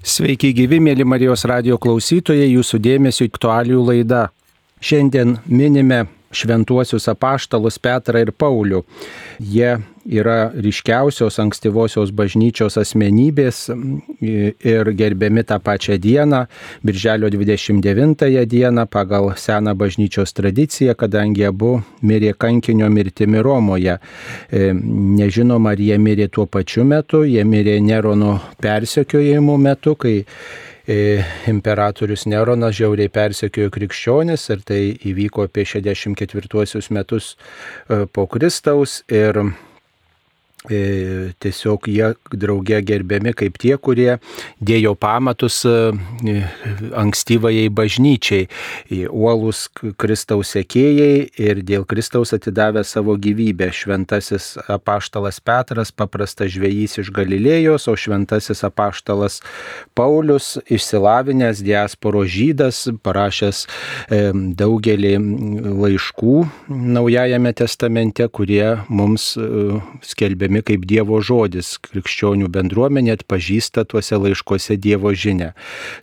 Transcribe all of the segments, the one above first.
Sveiki gyvi, mėly Marijos radio klausytojai, jūsų dėmesio aktualijų laida. Šiandien minime šventuosius apaštalus Petrą ir Paulių. Jie yra ryškiausios ankstyvosios bažnyčios asmenybės ir gerbiami tą pačią dieną, birželio 29 dieną pagal seną bažnyčios tradiciją, kadangi abu mirė kankinio mirtimi Romoje. E, nežinoma, ar jie mirė tuo pačiu metu, jie mirė Nerono persekiojimų metu, kai imperatorius Neronas žiauriai persekiojo krikščionis ir tai įvyko apie 64 metus e, po Kristaus ir E, tiesiog jie drauge gerbiami kaip tie, kurie dėjo pamatus e, ankstyvajai bažnyčiai, uolus Kristaus sekėjai ir dėl Kristaus atidavę savo gyvybę. Šventasis apaštalas Petras, paprastas žvėjys iš Galilėjos, o šventasis apaštalas Paulius, išsilavinęs diasporo žydas, parašęs e, daugelį laiškų Naujajame testamente, kurie mums skelbė skelbiami kaip Dievo žodis. Krikščionių bendruomenė atpažįsta tuose laiškuose Dievo žinę.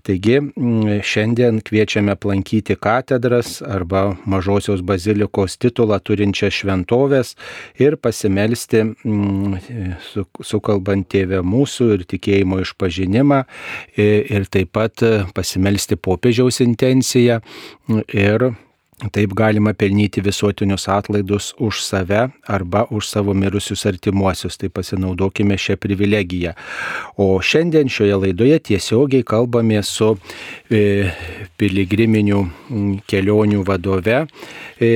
Taigi mm, šiandien kviečiame aplankyti katedras arba mažosios bazilikos titulą turinčią šventovės ir pasimelsti mm, sukalbant tėvę mūsų ir tikėjimo išpažinimą ir taip pat pasimelsti popiežiaus intenciją ir Taip galima pelnyti visuotinius atlaidus už save arba už savo mirusius artimuosius, tai pasinaudokime šią privilegiją. O šiandien šioje laidoje tiesiogiai kalbame su e, piligriminių kelionių vadove e,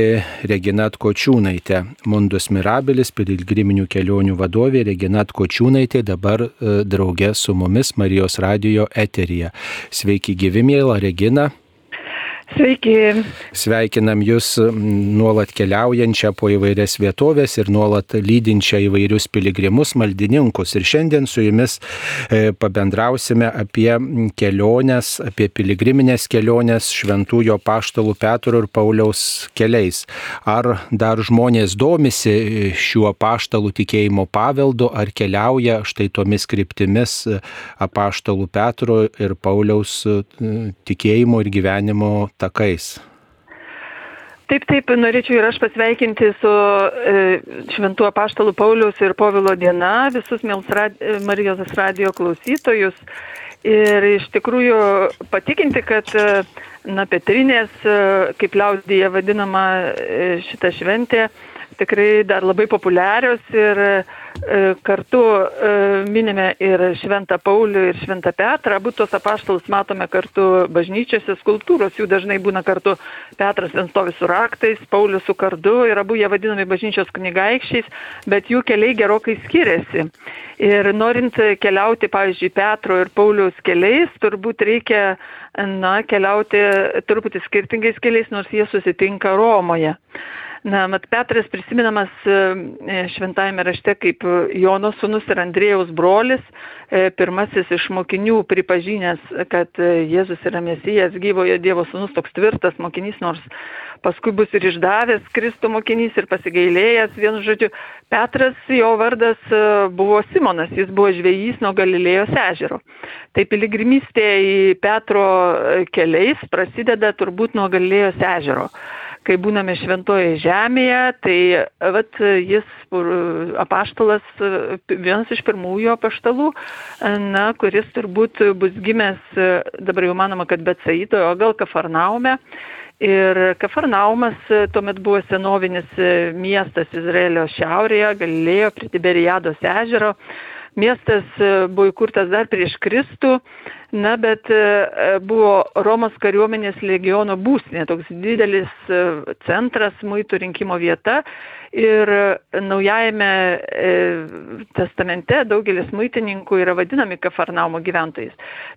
Reginat Kočiūnaitė. Mundus Mirabilis, piligriminių kelionių vadovė Reginat Kočiūnaitė dabar e, draugė su mumis Marijos radio eterija. Sveiki gyvi, mėla Regina. Sveiki. Sveikinam Jūs nuolat keliaujančią po įvairias vietovės ir nuolat lydinčią įvairius piligrimus, maldininkus. Ir šiandien su Jumis e, pabendrausime apie keliones, apie piligriminės keliones šventųjo paštalų Petro ir Pauliaus keliais. Ar dar žmonės domisi šiuo paštalų tikėjimo paveldu, ar keliauja štai tomis kryptimis apaštalų Petro ir Pauliaus e, tikėjimo ir gyvenimo takais. Taip, taip, norėčiau ir aš pasveikinti su e, Šventuo Paštalu Paulius ir Povilo diena visus rad, Marijos radio klausytojus. Ir iš tikrųjų patikinti, kad e, na, Petrinės, e, kaip liaudyje vadinama e, šita šventė, tikrai dar labai populiarios ir E, kartu e, minime ir Šventą Paulių, ir Šventą Petrą. Abu tos apaštalus matome kartu bažnyčiose, skultūros jų dažnai būna kartu. Petras vien stovi su raktais, Paulius su kardu ir abu jie vadinami bažnyčios kunigaikščiais, bet jų keliai gerokai skiriasi. Ir norint keliauti, pavyzdžiui, Petro ir Pauliaus keliais, turbūt reikia na, keliauti truputį skirtingais keliais, nors jie susitinka Romoje. Na, mat Petras prisiminamas e, e, šventajame rašte kaip Jono sunus ir Andrėjaus brolis, e, pirmasis iš mokinių pripažinęs, kad Jėzus yra mesijas, gyvojo Dievo sunus, toks tvirtas mokinys, nors paskui bus ir išdavęs Kristų mokinys ir pasigailėjęs, vienu žodžiu, Petras, jo vardas buvo Simonas, jis buvo žvėjys nuo Galilėjos ežero. Tai piligrimystė į Petro keliais prasideda turbūt nuo Galilėjos ežero kai būname šventoje žemėje, tai vat, jis apaštalas, vienas iš pirmųjų apaštalų, na, kuris turbūt bus gimęs, dabar jau manoma, kad Betsaidoje, o gal Kafarnaume. Ir Kafarnaumas tuomet buvo senovinis miestas Izraelio šiaurėje, Galilėjo prie Tiberiados ežero. Miestas buvo įkurtas dar prieš Kristų Na, bet e, buvo Romos kariuomenės legiono būsnė, toks didelis e, centras, muitų rinkimo vieta. Ir naujajame e, testamente daugelis muitininkų yra vadinami Kafarnaumo gyventojais.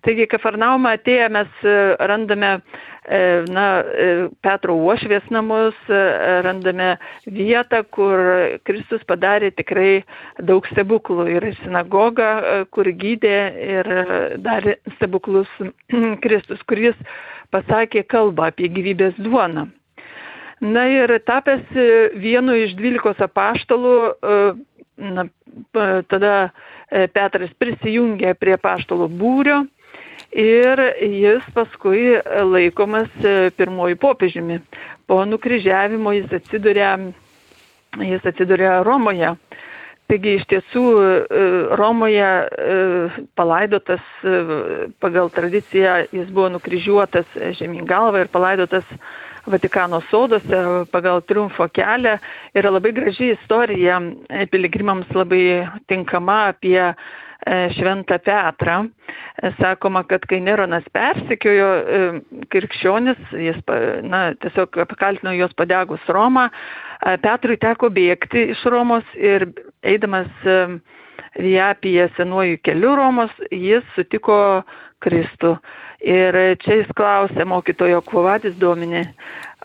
Taigi Kafarnaumą atėję mes randame na, Petro uošvės namus, randame vietą, kur Kristus padarė tikrai daug stebuklų. Ir sinagoga, kur gydė ir darė stebuklus Kristus, kuris pasakė kalbą apie gyvybės duoną. Na ir tapęs e, vienu iš dvylikos apaštalų, e, na, tada e, Petras prisijungė prie paštalo būrio ir jis paskui laikomas pirmoji popiežiumi. Po nukryžiavimo jis atsiduria, jis atsiduria Romoje. Taigi iš tiesų Romoje palaidotas pagal tradiciją, jis buvo nukryžiuotas žemyn galvą ir palaidotas Vatikano sodose pagal triumfo kelią. Yra labai graži istorija, piligrimams labai tinkama apie e, Šventą Petrą. E, sakoma, kad kai Neronas persikiojo e, krikščionis, jis na, tiesiog apkaltino juos padegus Romą, Petrui teko bėgti iš Romos ir eidamas Riapyje senuoju keliu Romos, jis sutiko Kristų. Ir čia jis klausė mokytojo Kvovadis Domini,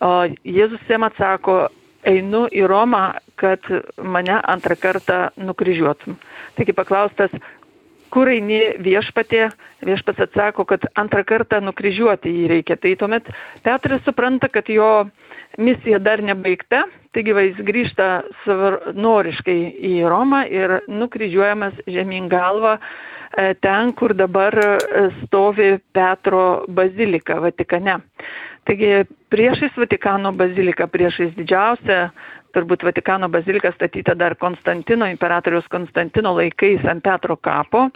o Jėzus jam atsako, einu į Romą, kad mane antrą kartą nukryžiuotum. Taigi paklaustas, kur eini viešpatė, viešpats atsako, kad antrą kartą nukryžiuoti jį reikia. Tai tuomet Petras supranta, kad jo misija dar nebaigta, taigi va, jis grįžta savanoriškai į Romą ir nukryžiuojamas žemyn galvą ten, kur dabar e, stovi Petro bazilika Vatikane. Taigi priešais Vatikano baziliką, priešais didžiausią turbūt Vatikano bazilika statyta dar Konstantino, imperatoriaus Konstantino laikais ant Petro kapo,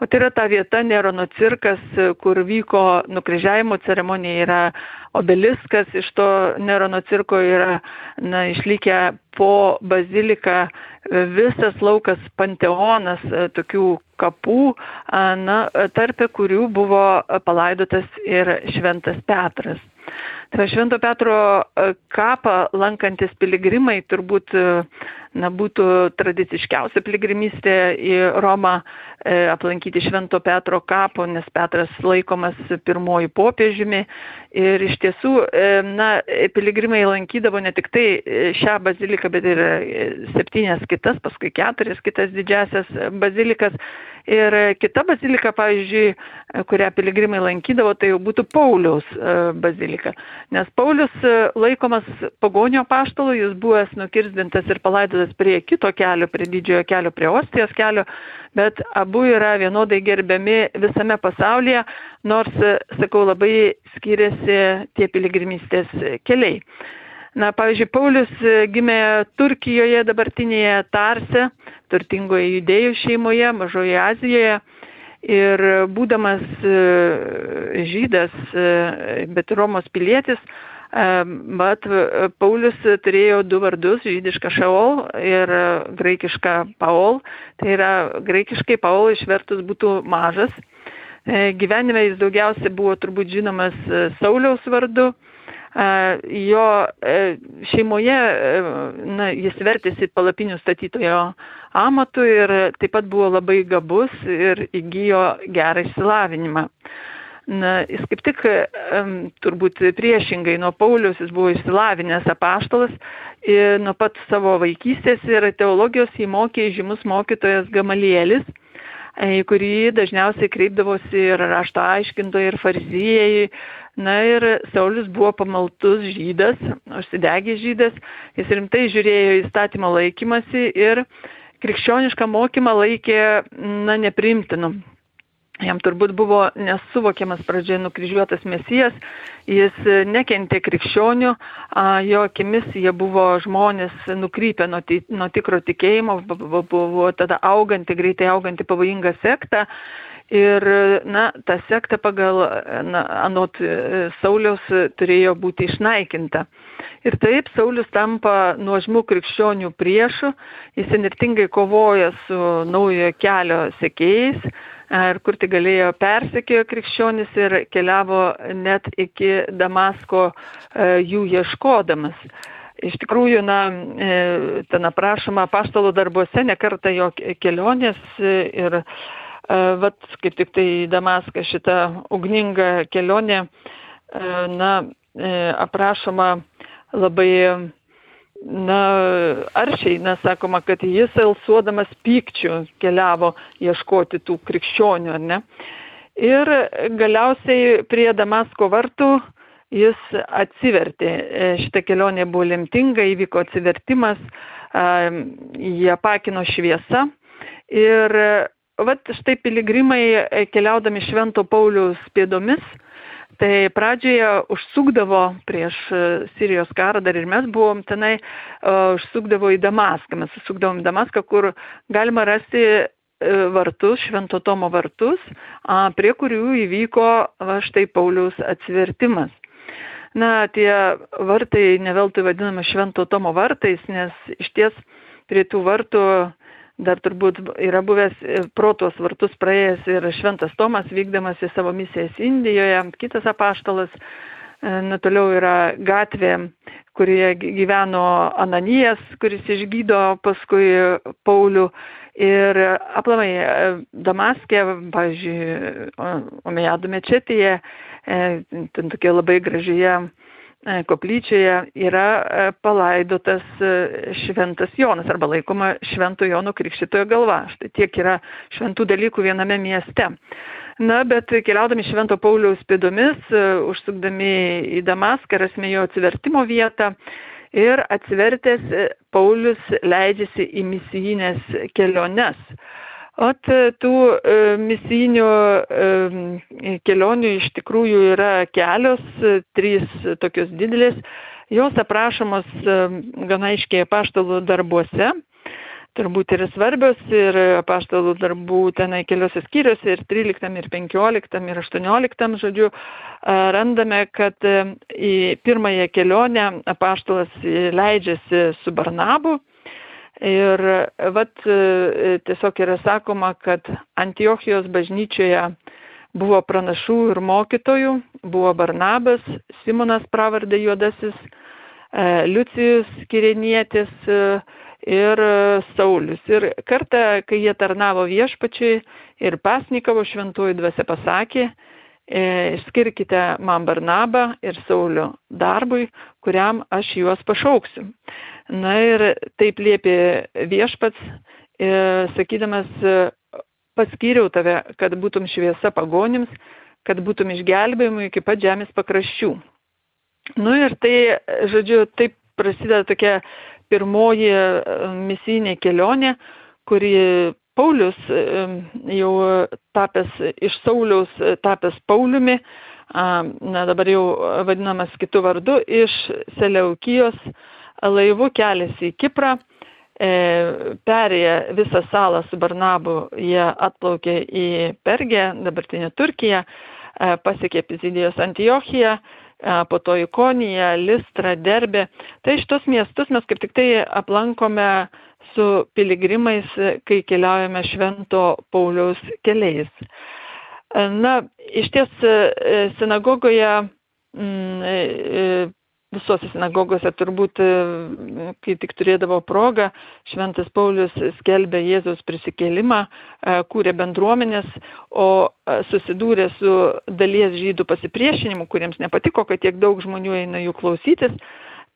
o tai yra ta vieta Nerono cirkas, kur vyko nukryžiavimo ceremonija, yra obeliskas iš to Nerono cirko yra na, išlikę po baziliką visas laukas panteonas tokių kapų, na, tarpe kurių buvo palaidotas ir Šventas Petras. Švento Petro e, kapą lankantis piligrimai turbūt e, na, būtų tradiciškiausia piligrimystė į Romą e, aplankyti Švento Petro kapo, nes Petras laikomas pirmoji popiežiumi. Ir iš tiesų, e, na, piligrimai lankydavo ne tik tai šią baziliką, bet ir septynias kitas, paskui keturias kitas didžiasias bazilikas. Ir kita bazilika, pavyzdžiui, kurią piligrimai lankydavo, tai jau būtų Pauliaus e, bazilika. Nes Paulius laikomas pagonio paštalu, jis buvęs nukirzdintas ir palaidotas prie kito kelio, prie didžiojo kelio, prie Ostijos kelio, bet abu yra vienodai gerbiami visame pasaulyje, nors, sakau, labai skiriasi tie piligrimystės keliai. Na, pavyzdžiui, Paulius gimė Turkijoje, dabartinėje Tarse, turtingoje judėjų šeimoje, Mažoje Azijoje. Ir būdamas žydas, bet Romos pilietis, Bet Paulius turėjo du vardus - žydišką Šaol ir graikišką Paol. Tai yra graikiškai Paol išvertus būtų mažas. E, gyvenime jis daugiausiai buvo turbūt žinomas e, Sauliaus vardu. Jo e, šeimoje na, jis vertėsi palapinių statytojo amatu ir taip pat buvo labai gabus ir įgyjo gerą išsilavinimą. Na, jis kaip tik turbūt priešingai nuo Paulius, jis buvo išsilavinęs apaštalas ir nuo pat savo vaikystės ir teologijos įmokė žymus mokytojas Gamalielis, į kurį dažniausiai kreipdavosi ir rašto aiškintojai, ir farizijai. Na ir Saulis buvo pamaltus žydas, užsidegęs žydas, jis rimtai žiūrėjo įstatymo laikymasi ir krikščionišką mokymą laikė, na, neprimtinu Jam turbūt buvo nesuvokiamas pradžioje nukryžiuotas mesijas, jis nekentė krikščionių, jo akimis jie buvo žmonės nukrypę nuo, nuo tikro tikėjimo, buvo tada auganti, greitai auganti pavojinga sekta. Ir, na, ta sekta pagal, na, anot e, Sauliaus turėjo būti išnaikinta. Ir taip Saulis tampa nuožmų krikščionių priešų, jis enertingai kovoja su naujojo kelio sekėjais ir kur tik galėjo persekėjo krikščionis ir keliavo net iki Damasko e, jų ieškodamas. Iš tikrųjų, na, e, ten aprašoma paštalo darbuose nekarta jo kelionės ir, e, vat, kaip tik tai Damaską šitą ugningą kelionę, na, aprašoma labai na, aršiai, nes sakoma, kad jis alsuodamas pykčių keliavo ieškoti tų krikščionių, ar ne? Ir galiausiai prie Damasko vartų jis atsivertė. E, šita kelionė buvo lemtinga, įvyko atsivertimas, jie pakino šviesa ir vat štai piligrimai keliaudami Švento Pauliaus pėdomis, tai pradžioje užsukdavo prieš Sirijos karą, dar ir mes buvom tenai, užsukdavo į Damaską. Mes užsukdavom į Damaską, kur galima rasti vartus, Švento Tomo vartus, prie kurių įvyko va, štai Pauliaus atsivertimas. Na, tie vartai neveltui vadinami Švento Tomo vartais, nes iš ties prie tų vartų dar turbūt yra buvęs protos vartus praėjęs ir Šventas Tomas vykdamas į savo misijas Indijoje, kitas apaštalas, na, toliau yra gatvė, kurioje gyveno Ananijas, kuris išgydo paskui Paulių Ir aplamai Damaskė, pavyzdžiui, Omejadų mečetėje, ten tokia labai gražioje koplyčioje yra palaidotas šventas Jonas arba laikoma švento Jono krikščitojo galva. Štai tiek yra šventų dalykų viename mieste. Na, bet keliaudami Švento Pauliaus pėdomis, užsukdami į Damaską, rasime jo atsivertimo vietą, ir atsivertęs e, Paulius leidžiasi į misijinės keliones. O tų e, misijinių e, kelionių iš tikrųjų yra kelios, trys tokios didelės. Jos aprašomos gana aiškiai paštalų darbuose turbūt ir svarbios ir apaštalų darbų tenai keliose skyriuose ir 13 ir 15 ir 18 žodžiu randame, kad į pirmąją kelionę apaštalas leidžiasi su Barnabu. Ir vat tiesiog yra sakoma, kad Antiochijos bažnyčioje buvo pranašų ir mokytojų, buvo Barnabas, Simonas pravardė juodasis, Liucijus Kirenietis, ir e, Saulis. Ir kartą, kai jie tarnavo viešpačiai ir pasnikavo šventuoju dvasia pasakė, e, skirkite man Barnabą ir Saulio darbui, kuriam aš juos pašauksiu. Na ir taip liepė viešpats, e, sakydamas, paskyriau tave, kad būtum šviesa pagonims, kad būtum išgelbėjimui iki pat žemės pakraščių. Nu ir tai, žodžiu, taip prasideda tokia pirmoji e, misijinė kelionė, kuri Paulius e, jau tapęs iš Sauliaus, e, tapęs Pauliumi, na dabar jau vadinamas kitų vardu, iš Seleukijos laivu keliasi į Kiprą, perėję visą salą su Barnabu, jie atplaukė į Pergę, dabartinę Turkiją, pasiekė Pizidijos Antiochiją, po to Ikonija, Listra, Derbė. Tai šitos miestus mes kaip tik tai aplankome su piligrimais, kai keliaujame Švento Pauliaus keliais. Na, iš ties sinagogoje visose sinagogose turbūt, e, kai tik turėdavo progą, Šventas Paulius skelbė Jėzaus prisikėlimą, e, kūrė bendruomenės, o e, susidūrė su dalies žydų pasipriešinimu, kuriems nepatiko, kad tiek daug žmonių eina jų klausytis.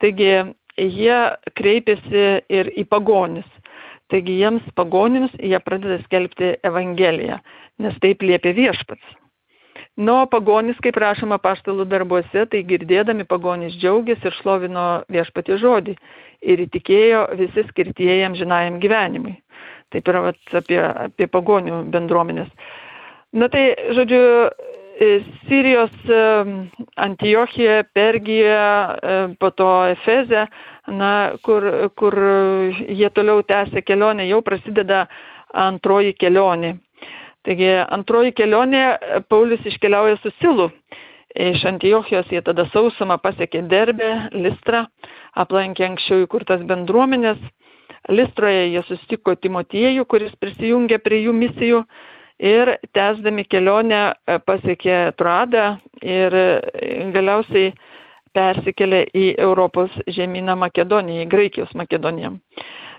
Taigi jie kreipėsi ir į pagonis. Taigi jiems pagonims jie pradeda skelbti Evangeliją, nes taip liepia viešpats. Nu, pagonys, kaip rašoma paštalų darbuose, tai girdėdami pagonys džiaugiasi ir šlovino viešpatį žodį ir įtikėjo visi skirtieji amžinajam gyvenimui. Taip yra vat, apie, apie pagonių bendruomenės. Na tai, žodžiu, e, Sirijos e, Antiochija, Pergija, e, po to Efeze, na, kur, kur jie toliau tęsia kelionę, jau prasideda antroji kelionė. Taigi antroji kelionė Paulius iškeliauja su Silu. Iš Antiochijos jie tada sausumą pasiekė Derbę, Listrą, aplankė anksčiau įkurtas bendruomenės. Listroje jie susitiko Timotiejų, kuris prisijungė prie jų misijų ir tęsdami kelionę pasiekė Troadą ir galiausiai persikėlė į Europos žemyną Makedoniją, į Graikijos Makedoniją.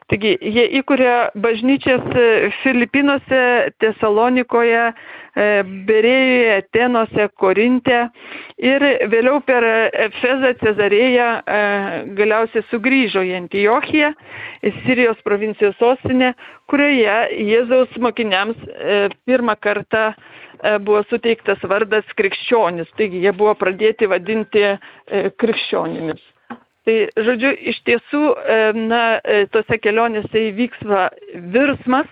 Taigi jie įkuria bažnyčias e, Filipinuose, Tesalonikoje, e, Berėjoje, Atenuose, Korinte ir vėliau per Efezą, Cezarėją e, galiausiai sugrįžo į Antiochiją, Sirijos provincijos sostinę, kurioje Jėzaus mokiniams pirmą kartą buvo suteiktas vardas krikščionis, taigi jie buvo pradėti vadinti krikščionimis. Tai, žodžiu, iš tiesų, na, e, tose kelionėse įvyks va, virsmas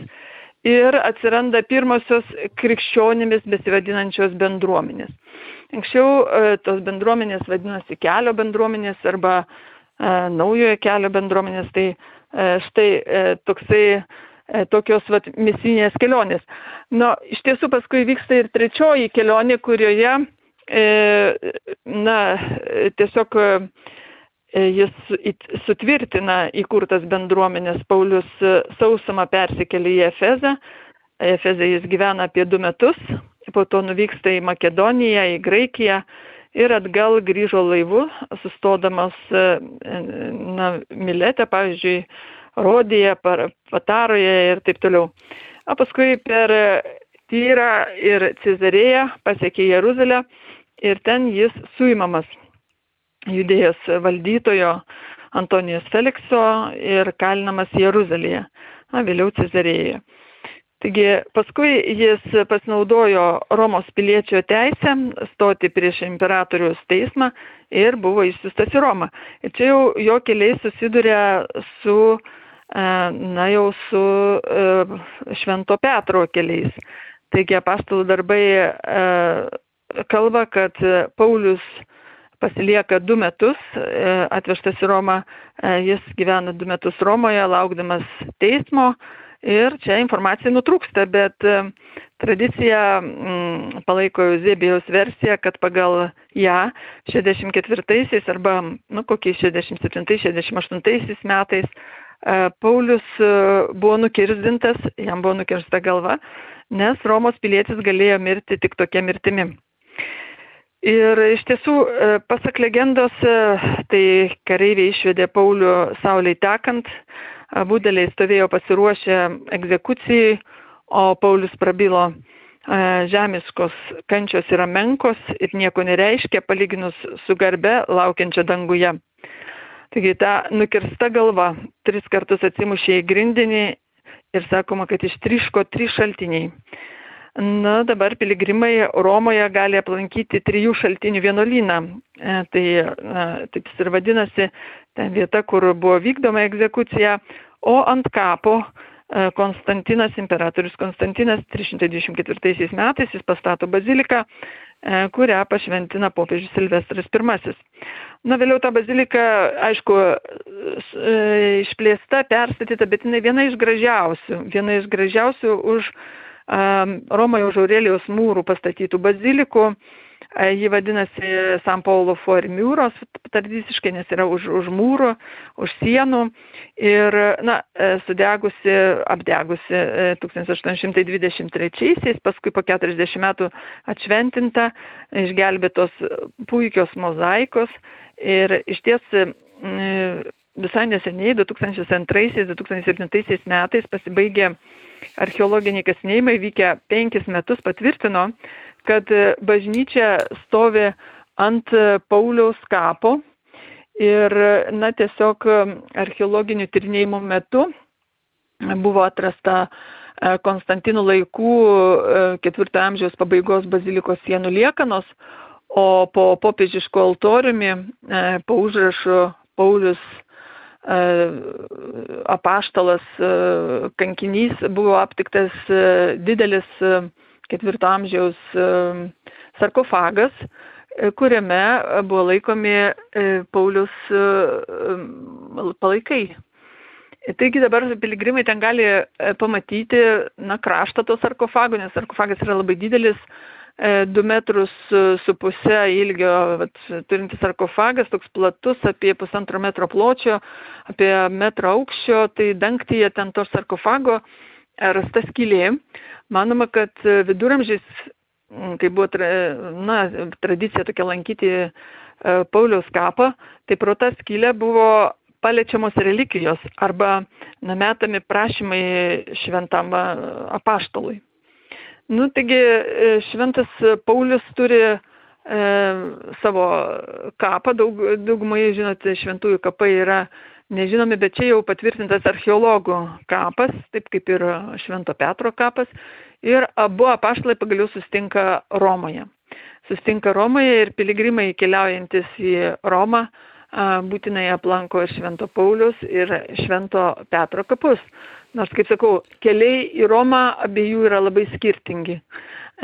ir atsiranda pirmosios krikščionimis besivadinančios bendruomenės. Anksčiau e, tos bendruomenės vadinosi kelio bendruomenės arba e, naujojo kelio bendruomenės, tai štai toksai tokios vat, misinės kelionės. Na, iš tiesų paskui vyksta ir trečioji kelionė, kurioje, na, tiesiog jis sutvirtina įkurtas bendruomenės. Paulius sausumą persikėlė į Efezą. Efezą jis gyvena apie du metus, po to nuvyksta į Makedoniją, į Graikiją ir atgal grįžo laivu, sustodamas na, Milete, pavyzdžiui, Rodėje, Pataroje ir taip toliau. O paskui per Tyrą ir Cezarėją pasiekė Jeruzalę ir ten jis suimamas judėjos valdytojo Antonijos Felikso ir kalinamas Jeruzalėje, na, vėliau Cezarėje. Taigi paskui jis pasinaudojo Romos piliečio teisę stoti prieš imperatorius teismą ir buvo išsiustas į Romą. Ir čia jau jo keliai susiduria su, e, na jau su e, Švento Petro keliais. Taigi apaštalų darbai e, kalba, kad Paulius pasilieka du metus, atvežtas į Romą, jis gyvena du metus Romoje, laukdamas teismo ir čia informacija nutrūksta, bet e, tradicija mm, palaiko Eusebijaus versiją, kad pagal ją 64 arba, nu, kokiais 67-68 metais e, Paulius e, buvo nukirzdintas, jam buvo nukirsta galva, nes Romos pilietis galėjo mirti tik tokia mirtimi. Ir iš tiesų, pasak legendos, tai kareiviai išvedė Paulių sauliai tekant, abu dėliai stovėjo pasiruošę egzekucijai, o Paulius prabilo, žemiškos kančios yra menkos ir nieko nereiškia, palyginus su garbe laukiančia danguje. Taigi ta nukirsta galva tris kartus atsimušė į grindinį ir sakoma, kad ištriško trys šaltiniai. Na, dabar piligrimai Romoje gali aplankyti trijų šaltinių vienuolyną. E, tai na, taip ir vadinasi, ten vieta, kur buvo vykdoma egzekucija, o ant kapo e, Konstantinas, imperatorius Konstantinas 324 metais jis pastato baziliką, e, kurią pašventina popiežius Silvestras I. Na, vėliau ta bazilika, aišku, e, išplėsta, perstatyta, bet jinai viena iš gražiausių, viena iš gražiausių už Romoje už Aurelijos mūrų pastatytų bazilikų. Ji vadinasi San Paulo Formiūros, tradiciškai, nes yra už, už mūrų, už sienų. Ir, na, sudegusi, apdegusi 1823-aisiais, paskui po 40 metų atšventinta, išgelbėtos puikios mozaikos. Ir iš ties visai neseniai, 2002-2007 metais pasibaigė archeologiniai kasinėjimai vykę penkis metus patvirtino, kad bažnyčia stovi ant Pauliaus kapo ir, na, tiesiog archeologinių tyrinėjimų metu buvo atrasta e, Konstantinų laikų e, ketvirto amžiaus pabaigos bazilikos sienų liekanos, o po popiežiško altoriumi, e, po užrašu Paulius apaštalas kankinys buvo aptiktas didelis ketvirto amžiaus sarkofagas, kuriame buvo laikomi Paulius palaikai. Taigi dabar piligrimai ten gali pamatyti na, kraštą to sarkofago, nes sarkofagas yra labai didelis, 2 metrus su pusė ilgio vat, turintis sarkofagas, toks platus, apie pusantro metro pločio, apie metrą aukščio, tai dangtyje ten to sarkofago rasta skylė. Manoma, kad viduramžiais, kai buvo na, tradicija tokia lankyti Pauliaus kapą, tai pro tą skylę buvo paliečiamos relikijos arba nametami prašymai šventam apaštalui. Nu, taigi e, šventas Paulius turi e, savo kapą, daug, daugumai, žinote, šventųjų kapai yra nežinomi, bet čia jau patvirtintas archeologų kapas, taip kaip ir Švento Petro kapas. Ir abu apaštalai pagaliau sustinka Romoje. Sustinka Romoje ir piligrimai keliaujantis į Romą būtinai aplanko ir Švento Paulius, ir Švento Petro kapus. Nors, kaip sakau, keliai į Romą abiejų yra labai skirtingi.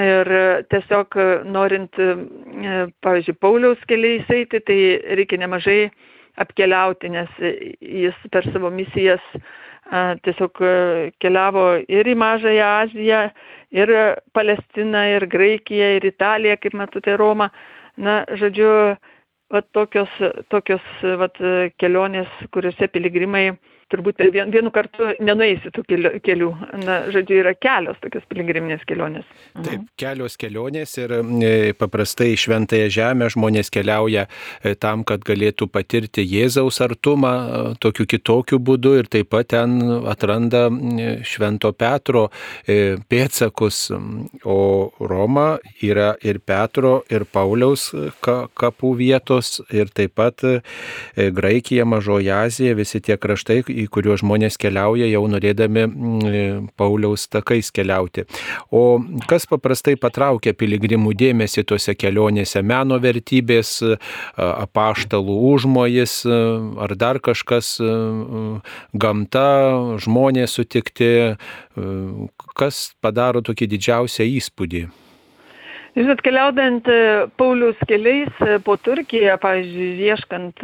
Ir tiesiog norint, pavyzdžiui, Pauliaus keliais eiti, tai reikia nemažai apkeliauti, nes jis per savo misijas tiesiog keliavo ir į Mažąją Aziją, ir Palestiną, ir Graikiją, ir Italiją, kaip matote, Romą. Na, žodžiu, va, tokios, tokios va, kelionės, kuriuose piligrimai turbūt vien, vienu kartu nenueisi tų kelių. Na, žodžiu, yra kelios tokios piligriminės kelionės. Mhm. Taip, kelios kelionės ir e, paprastai Šventąją Žemę žmonės keliauja e, tam, kad galėtų patirti Jėzaus artumą e, tokiu kitokiu būdu ir taip pat ten atranda Švento Petro pėtsakus. O Roma yra ir Petro, ir Pauliaus kapų vietos ir taip pat Graikija, Mažoji Azija, visi tie kraštai, į kuriuos žmonės keliauja jau norėdami mm, Pauliaus takais keliauti. O kas paprastai patraukia piligrimų dėmesį tuose kelionėse - meno vertybės, apaštalų užmojas ar dar kažkas - gamta, žmonės sutikti, kas padaro tokį didžiausią įspūdį. Žinot, keliaudant Pauliaus keliais po Turkiją, pavyzdžiui, ieškant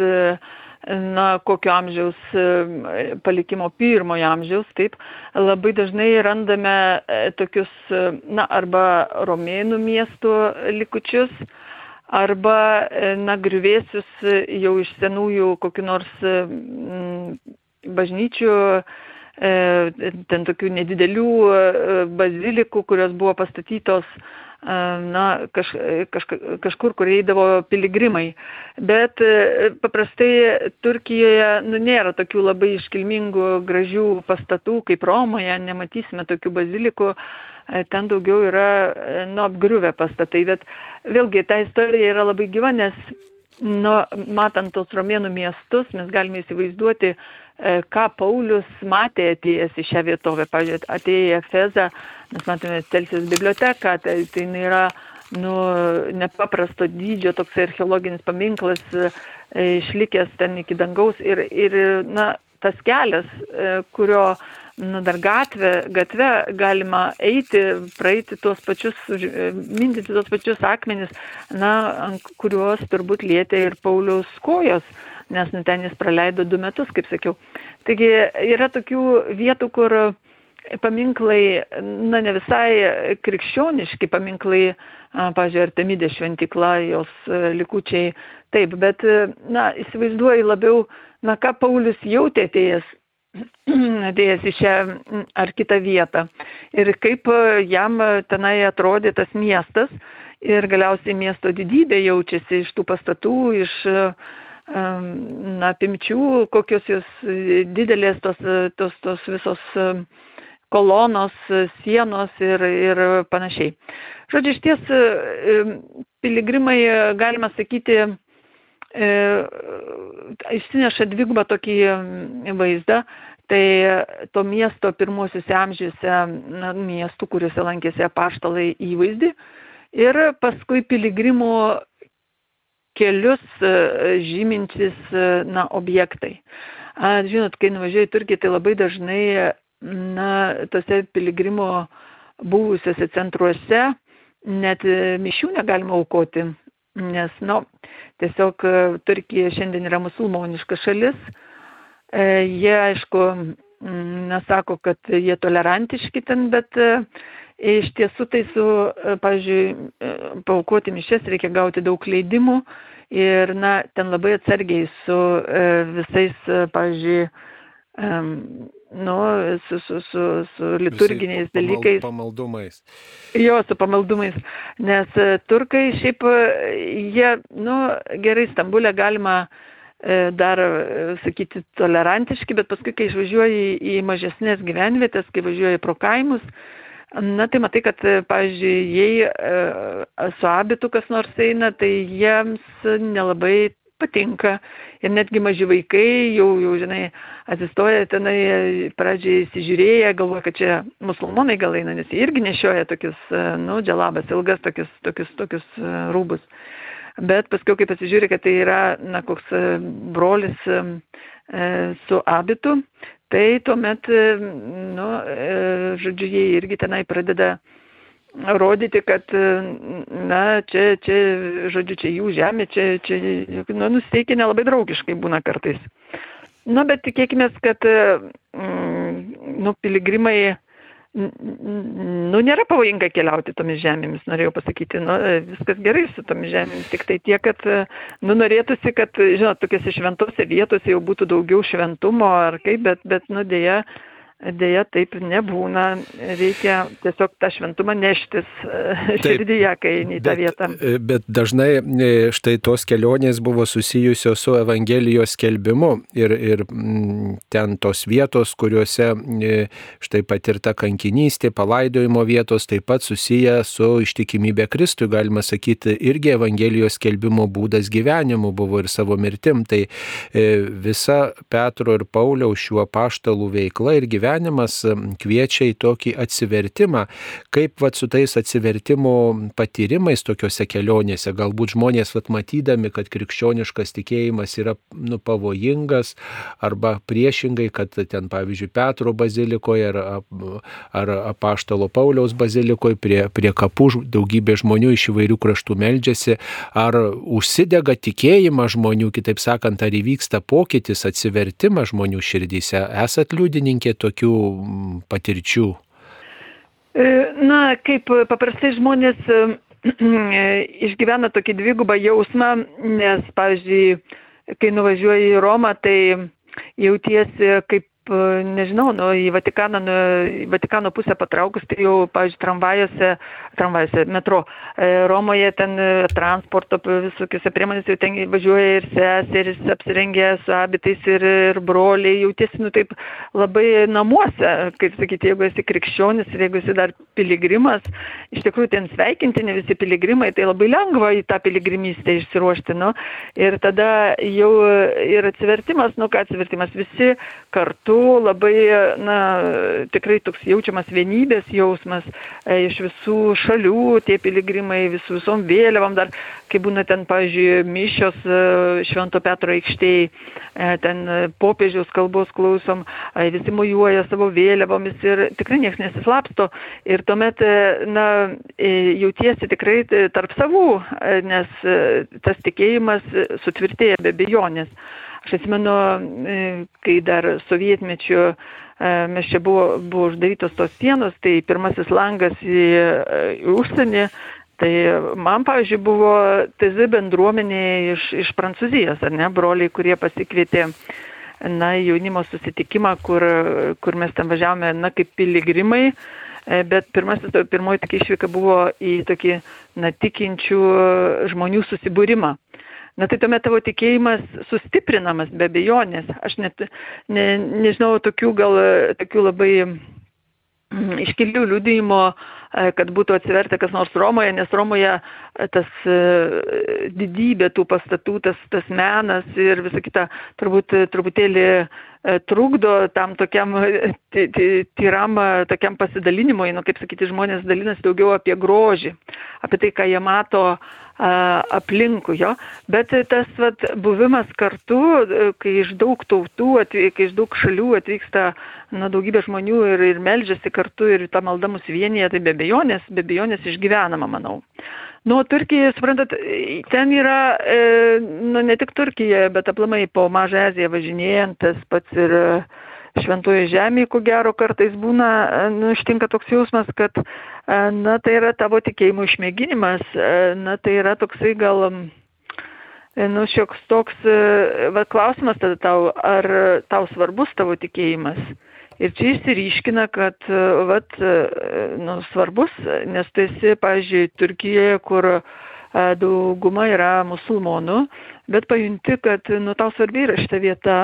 na, kokio amžiaus e, palikimo pirmojo amžiaus, taip, labai dažnai randame e, tokius, e, na, arba romėnų miestų likučius, arba, na, griuvėsius jau iš senųjų kokiu nors bažnyčių, ten tokių nedidelių bazilikų, kurios buvo pastatytos na, kaž, kaž, kažkur, kur eidavo piligrimai. Bet e, paprastai Turkijoje nu, nėra tokių labai iškilmingų, gražių pastatų kaip Romoje, nematysime tokių bazilikų, e, ten daugiau yra e, nu, apgriuvę pastatai. Bet vėlgi ta istorija yra labai gyva, nes nu, matant tos romėnų miestus, mes galime įsivaizduoti, ką Paulius matė atėjęs į šią vietovę. Pavyzdžiui, atėję į Efezą, mes matome Celsijos biblioteką, tai, tai yra nu, nepaprasto dydžio toks archeologinis paminklas e, išlikęs ten iki dangaus ir, ir na, tas kelias, e, kurio nu, dar gatvė, gatve galima eiti, praeiti tuos pačius, e, mindyti tuos pačius akmenis, na, kuriuos turbūt lietė ir Pauliaus kojos, nes nu, ten jis praleido du metus, kaip sakiau. Taigi yra tokių vietų, kur paminklai, na ne visai krikščioniški paminklai, pažiūrėjau, Artemidė šventikla, jos e, likučiai, taip, bet, e, na, įsivaizduoju labiau, na, ką Paulius jautė atėjęs, atėjęs į šią ar kitą vietą. Ir kaip e, jam tenai atrodė tas miestas. Ir galiausiai miesto didybė jaučiasi iš tų pastatų, iš na, apimčių, kokios jos didelės tos, tos, tos visos kolonos, sienos ir, ir panašiai. Žodžiu, iš ties e, piligrimai, galima sakyti, e, išsineša dvigubą tokį vaizdą. Tai to miesto pirmosiuose amžiuose na, miestų, kuriuose lankėsi apaštalai įvaizdį. Ir paskui piligrimų kelius e, žymintis na, objektai. A, žinot, kai nuvažiuoji į Turkiją, tai labai dažnai na, tose piligrimo buvusiuose centruose net mišių negalima aukoti, nes, na, nu, tiesiog e, Turkija šiandien yra musulmoniška šalis. E, jie, aišku, nesako, kad jie tolerantiški ten, bet e, iš tiesų tai su, pavyzdžiui, paukoti mišes reikia gauti daug leidimų ir, na, ten labai atsargiai su visais, pavyzdžiui, nu, su, su, su, su liturginiais Visai dalykais. Pamaldumais. Jo, su pamaldumais. Nes e, turkai šiaip, e, jie, nu, gerai, Stambulė galima e, dar, sakyti, tolerantiški, bet paskui, kai išvažiuoji į mažesnės gyvenvietės, kai važiuoji pro kaimus, Na, tai matai, kad, pavyzdžiui, jei su abitu kas nors eina, tai jiems nelabai patinka. Ir netgi maži vaikai jau, jau žinai, atsistoja tenai, pradžiai įsižiūrėję, galvoja, kad čia musulmonai gal eina, nes jie irgi nešioja tokius, nu, dželabas, ilgas tokius, tokius, tokius e, rūbus. bet paskui, kai pasižiūri, kad tai yra, na, koks e, brolis e, su abitu, tai tuomet, nu, žodžiu, jie irgi tenai pradeda rodyti, kad, na, čia, čia, žodžiu, čia jų žemė, čia, čia, nu, nusteikia nelabai draugiškai būna kartais. Na, bet tikėkime, kad, mm, nu, piligrimai, nu, nėra pavojinga keliauti tomis žemėmis, norėjau pasakyti, nu, viskas gerai su tomis žemėmis, tik tai tiek, kad, nu, norėtųsi, kad, žinot, tokiose šventose vietose jau būtų daugiau šventumo ar kaip, bet, bet, nu, dėja, Deja, taip nebūna. Reikia tiesiog tą šventumą neštis e, širdyje, kai į tą vietą. E, bet dažnai e, štai tos kelionės buvo susijusios su Evangelijos skelbimu ir, ir ten tos vietos, kuriuose štai patirta kankinystė, palaidojimo vietos taip pat susiję su ištikimybė Kristui, galima sakyti, irgi Evangelijos skelbimo būdas gyvenimu buvo ir savo mirtim. Tai visa Petro ir Pauliaus šiuo paštalų veikla ir gyvenimu gyvenimas kviečia į tokį atsivertimą, kaip vat, su tais atsivertimo patyrimais tokiuose kelionėse, galbūt žmonės vat, matydami, kad krikščioniškas tikėjimas yra nu, pavojingas, arba priešingai, kad ten, pavyzdžiui, Petro bazilikoje ar, ar apaštalo Pauliaus bazilikoje prie, prie kapų daugybė žmonių iš įvairių kraštų meldžiasi, ar užsidega tikėjimą žmonių, kitaip sakant, ar įvyksta pokytis, atsivertimas žmonių širdyse. Esat liudininkė tokių tokių mm, patirčių? E, na, kaip paprastai žmonės e, išgyvena tokį dvigubą jausmą, nes, pavyzdžiui, kai nuvažiuoji į Romą, tai jautiesi kaip nežinau, nu, į Vatikaną, nu, į Vatikano pusę patraukus, tai jau, pavyzdžiui, tramvajose, tramvajose, metro, e, Romoje ten e, transporto visokiose priemonėse jau ten važiuoja ir seserys apsirengę su abitais ir, ir broliai, jautiesi, nu, taip labai namuose, kaip sakyti, jeigu esi krikščionis ir jeigu esi dar piligrimas, iš tikrųjų ten sveikintini visi piligrimai, tai labai lengva į tą piligrimystę išsiruošti, nu, ir tada jau ir atsivertimas, nu, ką atsivertimas, visi kartu kartu labai, na, tikrai toks jaučiamas vienybės jausmas e, iš visų šalių, tie piligrimai visų visom vėliavom, dar kai būna ten, pavyzdžiui, mišios e, Švento Petro aikštėje, ten popiežiaus kalbos klausom, e, visi mojuoja savo vėliavomis ir tikrai niekas nesislapsto. Ir tuomet, na, jautiesi tikrai tarp savų, nes tas tikėjimas sutvirtėja be bejonės. Aš atsimenu, e, kai dar sovietmečiu e, mes čia buvo, buvo uždarytos tos sienos, tai pirmasis langas į, e, į užsienį, tai man, pavyzdžiui, buvo TZ bendruomenė iš, iš Prancūzijos, ar ne, broliai, kurie pasikvietė na, jaunimo susitikimą, kur, kur mes ten važiavome, na, kaip piligrimai, bet pirmasis, pirmoji tokia išvyka buvo į tokį, na, tikinčių žmonių susibūrimą na tai tuomet tavo tikėjimas sustiprinamas be abejonės. Aš net ne, nežinau tokių gal tokių labai mm, iškilių liudijimo, e, kad būtų atsivertę kas nors Romoje, nes Romoje e, tas e, didybė tų pastatų, tas, tas menas ir visa kita turbūt truputėlį trukdo tam tokiam tyram, tokiam pasidalinimui, nu, kaip sakyti, žmonės dalinasi daugiau apie grožį, apie tai, ką jie mato aplinkui jo, bet tas vat, buvimas kartu, kai iš daug tautų, kai iš daug šalių atvyksta na, daugybė žmonių ir, ir melžiasi kartu ir tą maldą mus vienyje, tai be bejonės, be bejonės išgyvenama, manau. Nu, Turkija, suprantat, ten yra, e, nu, ne tik Turkija, bet aplamai po Mažą Aziją važinėjant, tas pats ir e, šventoje žemėje, ko gero kartais būna, nu, ištinka toks jausmas, kad, na, tai yra tavo tikėjimo išmėginimas, na, tai yra toksai gal, nu, šioks toks, va, klausimas tada tau, ar tau svarbus tavo tikėjimas. Ir čia išsiryškina, kad, vat, nu, svarbus, nes tu esi, pavyzdžiui, Turkijoje, kur dauguma yra musulmonų, bet pajunti, kad, nu, tau svarbi yra šita vieta,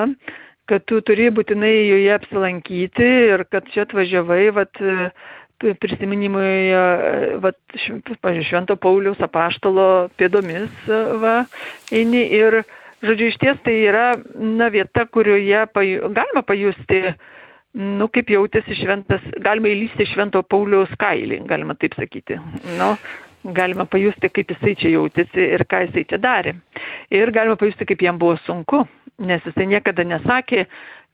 kad tu turi būtinai joje apsilankyti ir kad čia atvažiavai, vat, prisiminimui, vat, pažiūrėjau, Švento Pauliaus apaštalo pėdomis, va, eini ir, žodžiu, iš ties tai yra, na, vieta, kurioje paju, galima pajusti, nu, kaip jautėsi šventas, galima įlysti Švento Pauliaus kailį, galima taip sakyti. Nu, galima pajusti, kaip jisai čia jautėsi ir ką jisai čia darė. Ir galima pajusti, kaip jam buvo sunku, nes jisai niekada nesakė,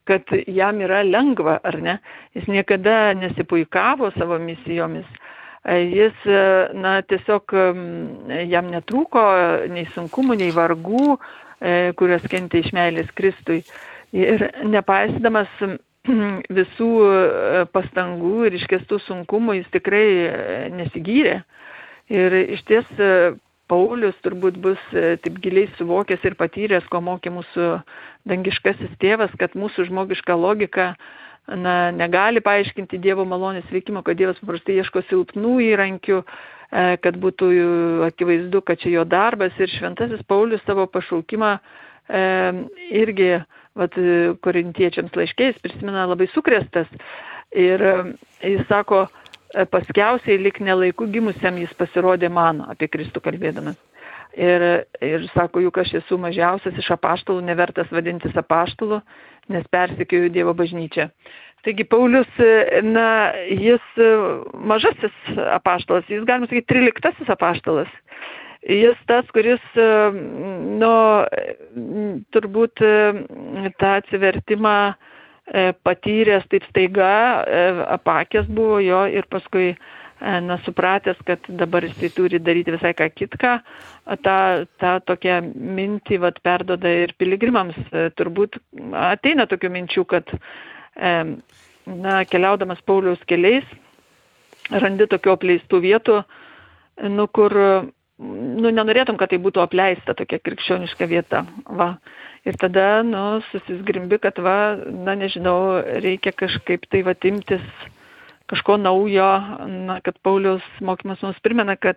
kad jam yra lengva, ar ne? Jis niekada nesipuikavo savo misijomis. Jis, na, tiesiog jam netrūko nei sunkumų, nei vargų, kurios kentė iš meilės Kristui. Ir nepaisydamas visų pastangų ir iškestų sunkumų jis tikrai nesigyrė. Ir iš ties Paulius turbūt bus e, taip giliai suvokęs ir patyręs, ko mokė mūsų dangiškasis tėvas, kad mūsų žmogiška logika na, negali paaiškinti Dievo malonės veikimo, kad Dievas paprastai ieško silpnų įrankių, e, kad būtų akivaizdu, kad čia jo darbas ir šventasis Paulius savo pašaukimą e, irgi vat, korintiečiams laiškiais prisimena labai sukrestas. Ir jis sako, E, paskiausiai lik nelaiku gimusiam jis pasirodė man, apie Kristų kalbėdamas. Ir, ir sako, juk aš esu mažiausias iš apaštalų, nevertas vadintis apaštalų, nes persikėjau Dievo bažnyčią. Taigi Paulius, na, jis mažasis apaštalas, jis galima sakyti triliktasis apaštalas. Jis tas, kuris, nu, turbūt tą atsivertimą E, patyręs taip staiga, e, apakęs buvo jo ir paskui, e, na, supratęs, kad dabar jisai turi daryti visai ką kitką, tą, tą tokią mintį, vad, perdoda ir piligrimams. Turbūt ateina tokių minčių, kad, na, keliaudamas Pauliaus keliais, randi tokių apleistų vietų, nu, kur, nu, nenorėtum, kad tai būtų apleista tokia krikščioniška vieta. Va ir tada, nu, susisgrimbi, kad va, na nežinau, reikia kažkaip tai va imtis kažko naujo, na, kad Pauliaus mokymas mums primena, kad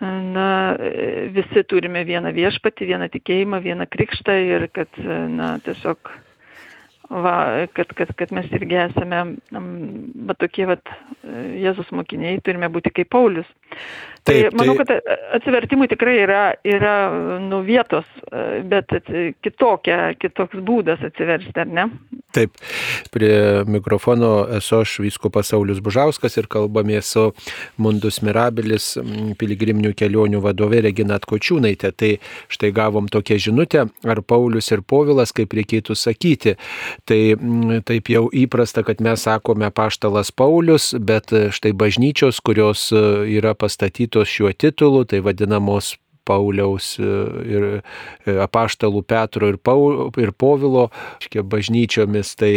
na, visi turime vieną viešpatį, vieną tikėjimą, vieną krikštą ir kad, na, tiesiog va, kad, kad, kad mes irgi esame, va tokie, va, Jėzus mokiniai, turime būti kaip Paulius. Tai taip, tai manau, kad atsivertimui tikrai yra, yra nu, vietos, bet kitokia, kitoks būdas atsiversti, ar ne? Taip, prie mikrofono esu aš Vyskupas Saulis Bužauskas ir kalbame su Mundus Mirabilis piligriminių kelionių vadovė Regina Atkočiūnaitė. Tai štai gavom tokią žinutę, ar Paulius ir Povilas, kaip reikėtų sakyti. Tai taip jau įprasta, kad mes sakome paštalas Paulius, bet štai bažnyčios, kurios yra pastatytos šiuo titulu, tai vadinamos Pauliaus e, ir e, apaštalų Petro ir, Paul, ir Povilo škia, bažnyčiomis, tai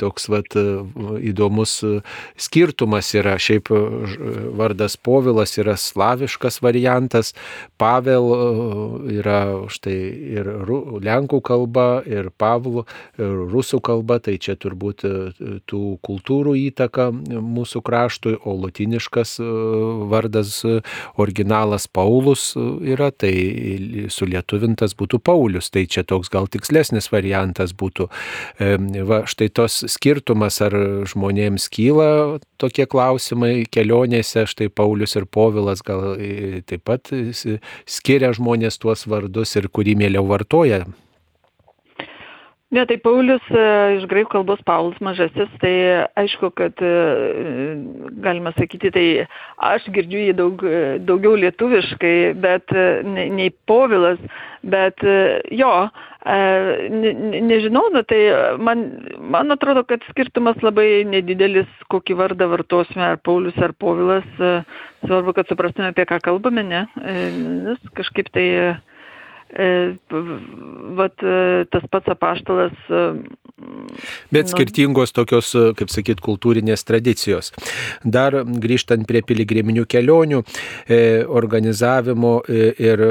toks vat, e, įdomus skirtumas yra. Šiaip vardas Povilas yra slaviškas variantas, Pavel yra štai ir lenkų kalba, ir Pavlų, ir rusų kalba, tai čia turbūt tų kultūrų įtaka mūsų kraštui, o latiniškas vardas originalas Paulus yra yra, tai sulietuvintas būtų Paulius, tai čia toks gal tikslesnis variantas būtų. Va, štai tos skirtumas, ar žmonėms kyla tokie klausimai kelionėse, štai Paulius ir Povilas gal taip pat skiria žmonės tuos vardus ir kurį mėliau vartoja. Ne, tai Paulius e, iš graikų kalbos Paulius mažasis, tai aišku, kad e, galima sakyti, tai aš girdžiu jį daug, daugiau lietuviškai, bet nei Povilas, bet jo, ne, nežinau, nu, tai man, man atrodo, kad skirtumas labai nedidelis, kokį vardą vartosime, ar Paulius, ar Povilas, svarbu, kad suprastume, apie ką kalbame, ne, nes kažkaip tai E, vat e, tas pats apaštalas. E, Bet nu, skirtingos tokios, kaip sakyt, kultūrinės tradicijos. Dar grįžtant prie piligriminių kelionių, organizavimo ir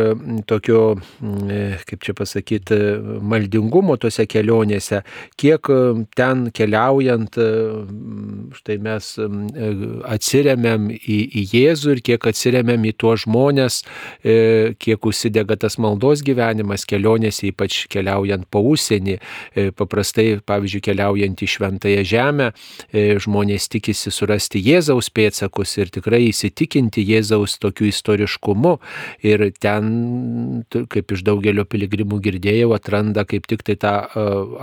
tokio, kaip čia pasakyti, maldingumo tose kelionėse, kiek ten keliaujant, štai mes atsiriamėm į, į Jėzų ir kiek atsiriamėm į tuos žmonės, kiek užsidega tas maldos gyvenimas gyvenimas kelionėse, ypač keliaujant po užsienį, e, paprastai, pavyzdžiui, keliaujant į Šventąją Žemę, e, žmonės tikisi surasti Jėzaus pėtsakus ir tikrai įsitikinti Jėzaus tokiu istoriškumu. Ir ten, kaip iš daugelio piligrimų girdėjau, atranda kaip tik tai tą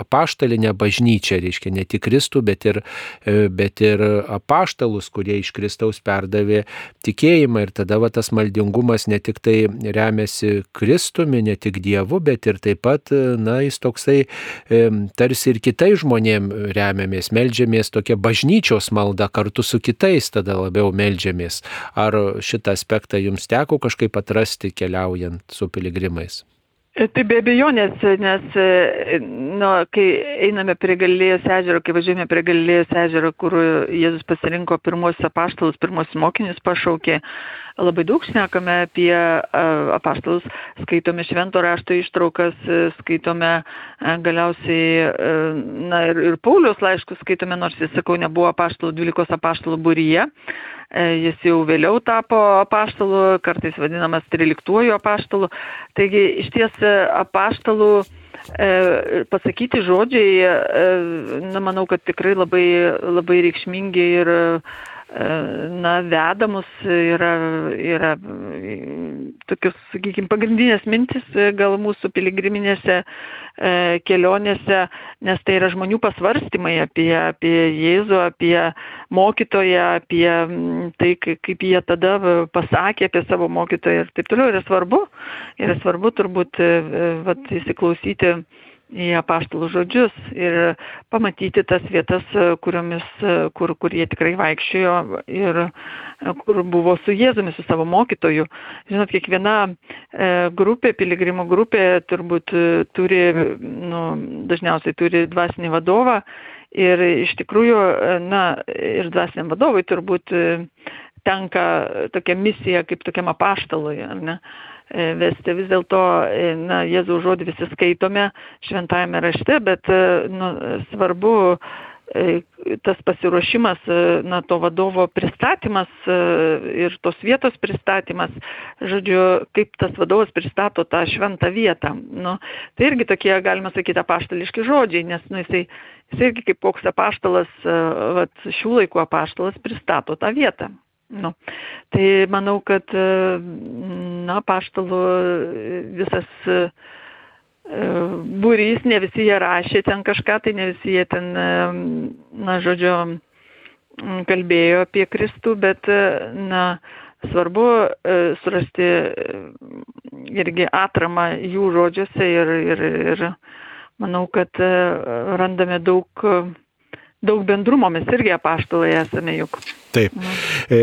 apaštalinę bažnyčią, reiškia ne tik Kristų, bet ir, bet ir apaštalus, kurie iš Kristaus perdavė tikėjimą. Ir tada va, tas maldingumas ne tik tai remiasi Kristumi, ne tik Dievu, bet ir taip pat, na, jis toksai tarsi ir kitais žmonėm remiamės, melžiamės tokia bažnyčios malda kartu su kitais, tada labiau melžiamės. Ar šitą aspektą jums teko kažkaip atrasti keliaujant su piligrimais? Tai be abejonės, nes nu, kai einame prie Galilėjos ežero, kai važiuojame prie Galilėjos ežero, kur Jėzus pasirinko pirmosius apaštalus, pirmosius mokinius pašaukė, labai daug šnekame apie apaštalus, skaitome švento rašto ištraukas, skaitome galiausiai, na ir, ir Paulius laiškus skaitome, nors jis, sakau, nebuvo apaštalų, 12 apaštalų būryje. Jis jau vėliau tapo apaštalu, kartais vadinamas 13 apaštalu. Taigi iš ties apaštalų pasakyti žodžiai, na, manau, kad tikrai labai, labai reikšmingi ir na, vedamus yra, yra tokius, sakykime, pagrindinės mintis gal mūsų piligriminėse kelionėse, nes tai yra žmonių pasvarstymai apie, apie Jėzų, apie mokytoją, apie tai, kaip jie tada pasakė apie savo mokytoją ir taip toliau. Yra svarbu, yra svarbu turbūt vat, įsiklausyti į apaštalų žodžius ir pamatyti tas vietas, kuriomis, kur, kur jie tikrai vaikščiojo ir kur buvo su Jėzumi, su savo mokytoju. Žinot, kiekviena e, grupė, piligrimų grupė turbūt turi, nu, dažniausiai turi dvasinį vadovą ir iš tikrųjų, na, ir dvasiniam vadovui turbūt tenka tokia misija kaip tokiam apaštalui, ar ne? E, vesti. Vis dėlto, e, na, Jėzaus žodį visi skaitome šventajame rašte, bet e, nu, svarbu tas pasiruošimas, na, to vadovo pristatymas ir tos vietos pristatymas, žodžiu, kaip tas vadovas pristato tą šventą vietą. Nu, tai irgi tokie, galima sakyti, apaštališki žodžiai, nes nu, jisai, jisai irgi kaip koks apaštalas, vat, šių laikų apaštalas pristato tą vietą. Nu, tai manau, kad na, paštalų visas būrys, ne visi jie rašė ten kažką, tai ne visi jie ten, na, žodžiu, kalbėjo apie Kristų, bet, na, svarbu surasti irgi atramą jų žodžiuose ir, ir, ir manau, kad randame daug, daug bendrumo, mes irgi apaštalai esame juk. Taip. E,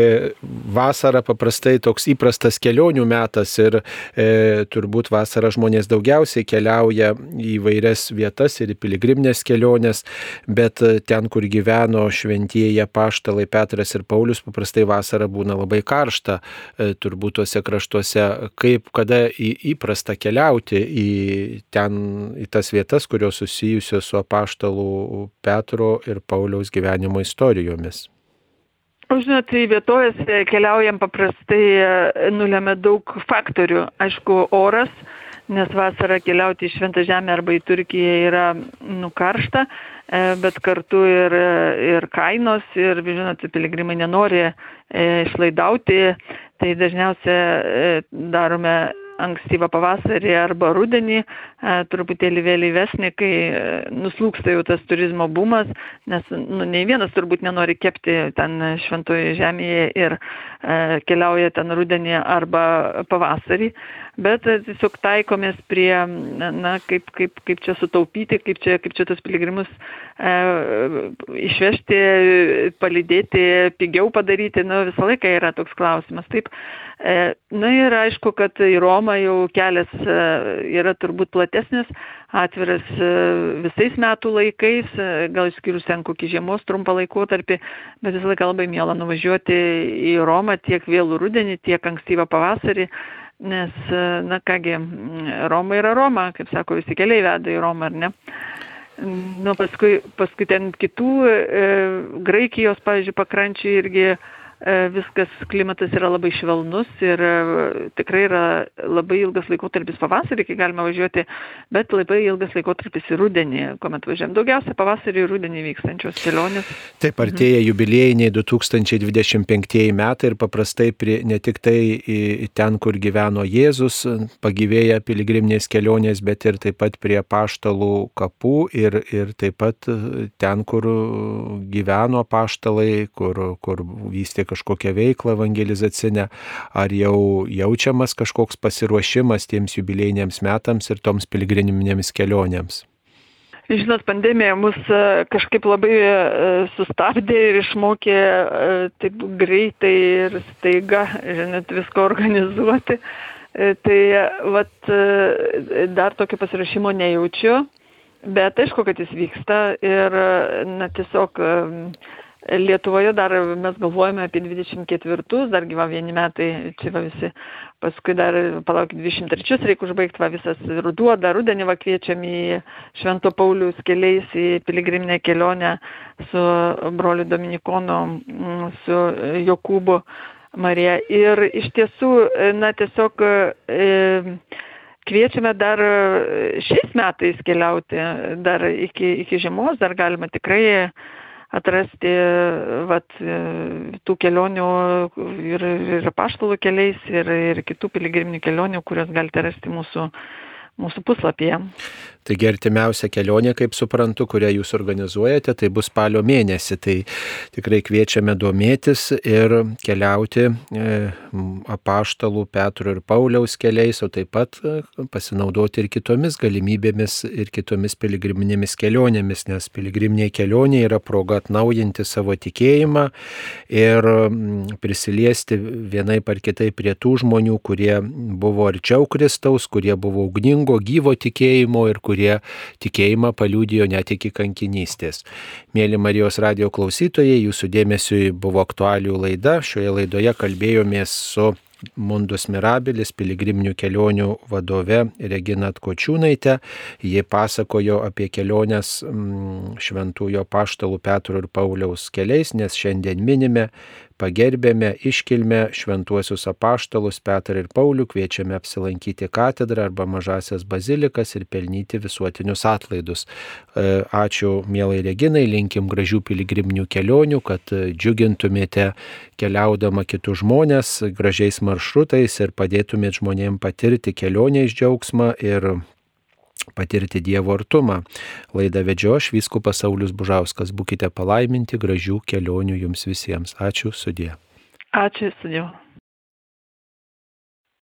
vasara paprastai toks įprastas kelionių metas ir e, turbūt vasarą žmonės daugiausiai keliauja į vairias vietas ir į piligriminės keliones, bet ten, kur gyveno šventieji paštalai Petras ir Paulius, paprastai vasara būna labai karšta, e, turbūt tuose kraštuose, kaip kada į, įprasta keliauti į ten, į tas vietas, kurios susijusios su apaštalų Petro ir Pauliaus gyvenimo istorijomis. Žinot, į vietovės e, keliaujam paprastai e, nulėmė daug faktorių. Aišku, oras, nes vasarą keliauti į Šventą Žemę arba į Turkiją yra nukaršta, e, bet kartu ir, ir kainos, ir, žinot, piligrimai nenori išlaidauti, tai dažniausiai darome ankstyvą pavasarį arba rudenį, e, truputėlį vėlyvesnį, kai e, nuslūksta jau tas turizmo bumas, nes nu, nei vienas turbūt nenori kepti ten šventoje žemėje ir e, keliauja ten rudenį arba pavasarį bet tiesiog taikomės prie, na, kaip, kaip, kaip čia sutaupyti, kaip čia, kaip čia tos piligrimus e, išvežti, palidėti, pigiau padaryti, nu, visą laiką yra toks klausimas. Taip, e, na ir aišku, kad į Romą jau kelias e, yra turbūt platesnis, atviras e, visais metų laikais, e, gal išskyrus ten kokį žiemos trumpą laikotarpį, bet visą laiką labai mėla nuvažiuoti į Romą tiek vėlų rudenį, tiek ankstyvą pavasarį nes, na kągi, Roma yra Roma, kaip sako, visi keliai veda į Romą, ar ne? Nu, paskui, paskui ten kitų e, Graikijos, pavyzdžiui, pakrančių irgi E, viskas, klimatas yra labai švelnus ir e, tikrai yra labai ilgas laikotarpis pavasarį, kai galima važiuoti, bet labai ilgas laikotarpis į rudenį, kuomet važiuojam. Daugiausia pavasarį ir rudenį vykstančios kelionės. Taip, artėja jubiliejiniai 2025 metai ir paprastai prie, ne tik tai ten, kur gyveno Jėzus, pagyvėja piligriminės kelionės, bet ir taip pat prie paštalų kapų ir, ir taip pat ten, kur gyveno paštalai, kur, kur vystė kažkokią veiklą evangelizacinę, ar jau jaučiamas kažkoks pasiruošimas tiems jubilėjiniams metams ir toms piligriminėms kelionėms? Žinot, pandemija mus e, kažkaip labai e, sustabdė ir išmokė e, taip greitai ir staiga, žinot, visko organizuoti. Tai vat, dar tokio pasirašymo nejaučiu, bet aišku, kad jis vyksta ir na, tiesiog Lietuvoje dar mes galvojame apie 24, dar gyva vieni metai, čia va visi, paskui dar, palaukit, 23 reikia užbaigti, va visas ruduo, dar rudenį va kviečiam į Švento Paulius keliais į piligriminę kelionę su broliu Dominikonu, mm, su Jokūbu Marija. Ir iš tiesų, na tiesiog e, kviečiame dar šiais metais keliauti, dar iki, iki žiemos, dar galima tikrai atrasti vat, tų kelionių ir, ir paštalų keliais, ir, ir kitų piligriminių kelionių, kurias galite rasti mūsų, mūsų puslapyje. Taigi artimiausia kelionė, kaip suprantu, kurią jūs organizuojate, tai bus spalio mėnesį. Tai tikrai kviečiame domėtis ir keliauti e, apaštalų Petro ir Pauliaus keliais, o taip pat e, pasinaudoti ir kitomis galimybėmis ir kitomis piligriminėmis kelionėmis, nes piligriminė kelionė yra proga atnaujinti savo tikėjimą ir prisiliesti vienai par kitai prie tų žmonių, kurie buvo arčiau Kristaus, kurie buvo ugningo, gyvo tikėjimo ir kurie kurie tikėjimą paliūdijo net iki kankinystės. Mėly Marijos radio klausytojai, jūsų dėmesiui buvo aktualių laida. Šioje laidoje kalbėjomės su Mundus Mirabilis piligriminių kelionių vadove Regina Atkočiūnaitė. Jie pasakojo apie keliones mm, šventųjo paštalų Petro ir Pauliaus keliais, nes šiandien minime pagerbėme iškilmę šventuosius apaštalus Petrą ir Paulių, kviečiame apsilankyti katedrą arba mažasias bazilikas ir pelnyti visuotinius atlaidus. E, ačiū mielai Reginai, linkim gražių piligriminių kelionių, kad džiugintumėte keliaudama kitus žmonės gražiais maršrutais ir padėtumėte žmonėms patirti kelionės džiaugsmą ir patirti Dievo artumą. Laidą vedžio aš, Vyskupas Saulis Bužauskas. Būkite palaiminti, gražių kelionių jums visiems. Ačiū sudė. Ačiū sudė.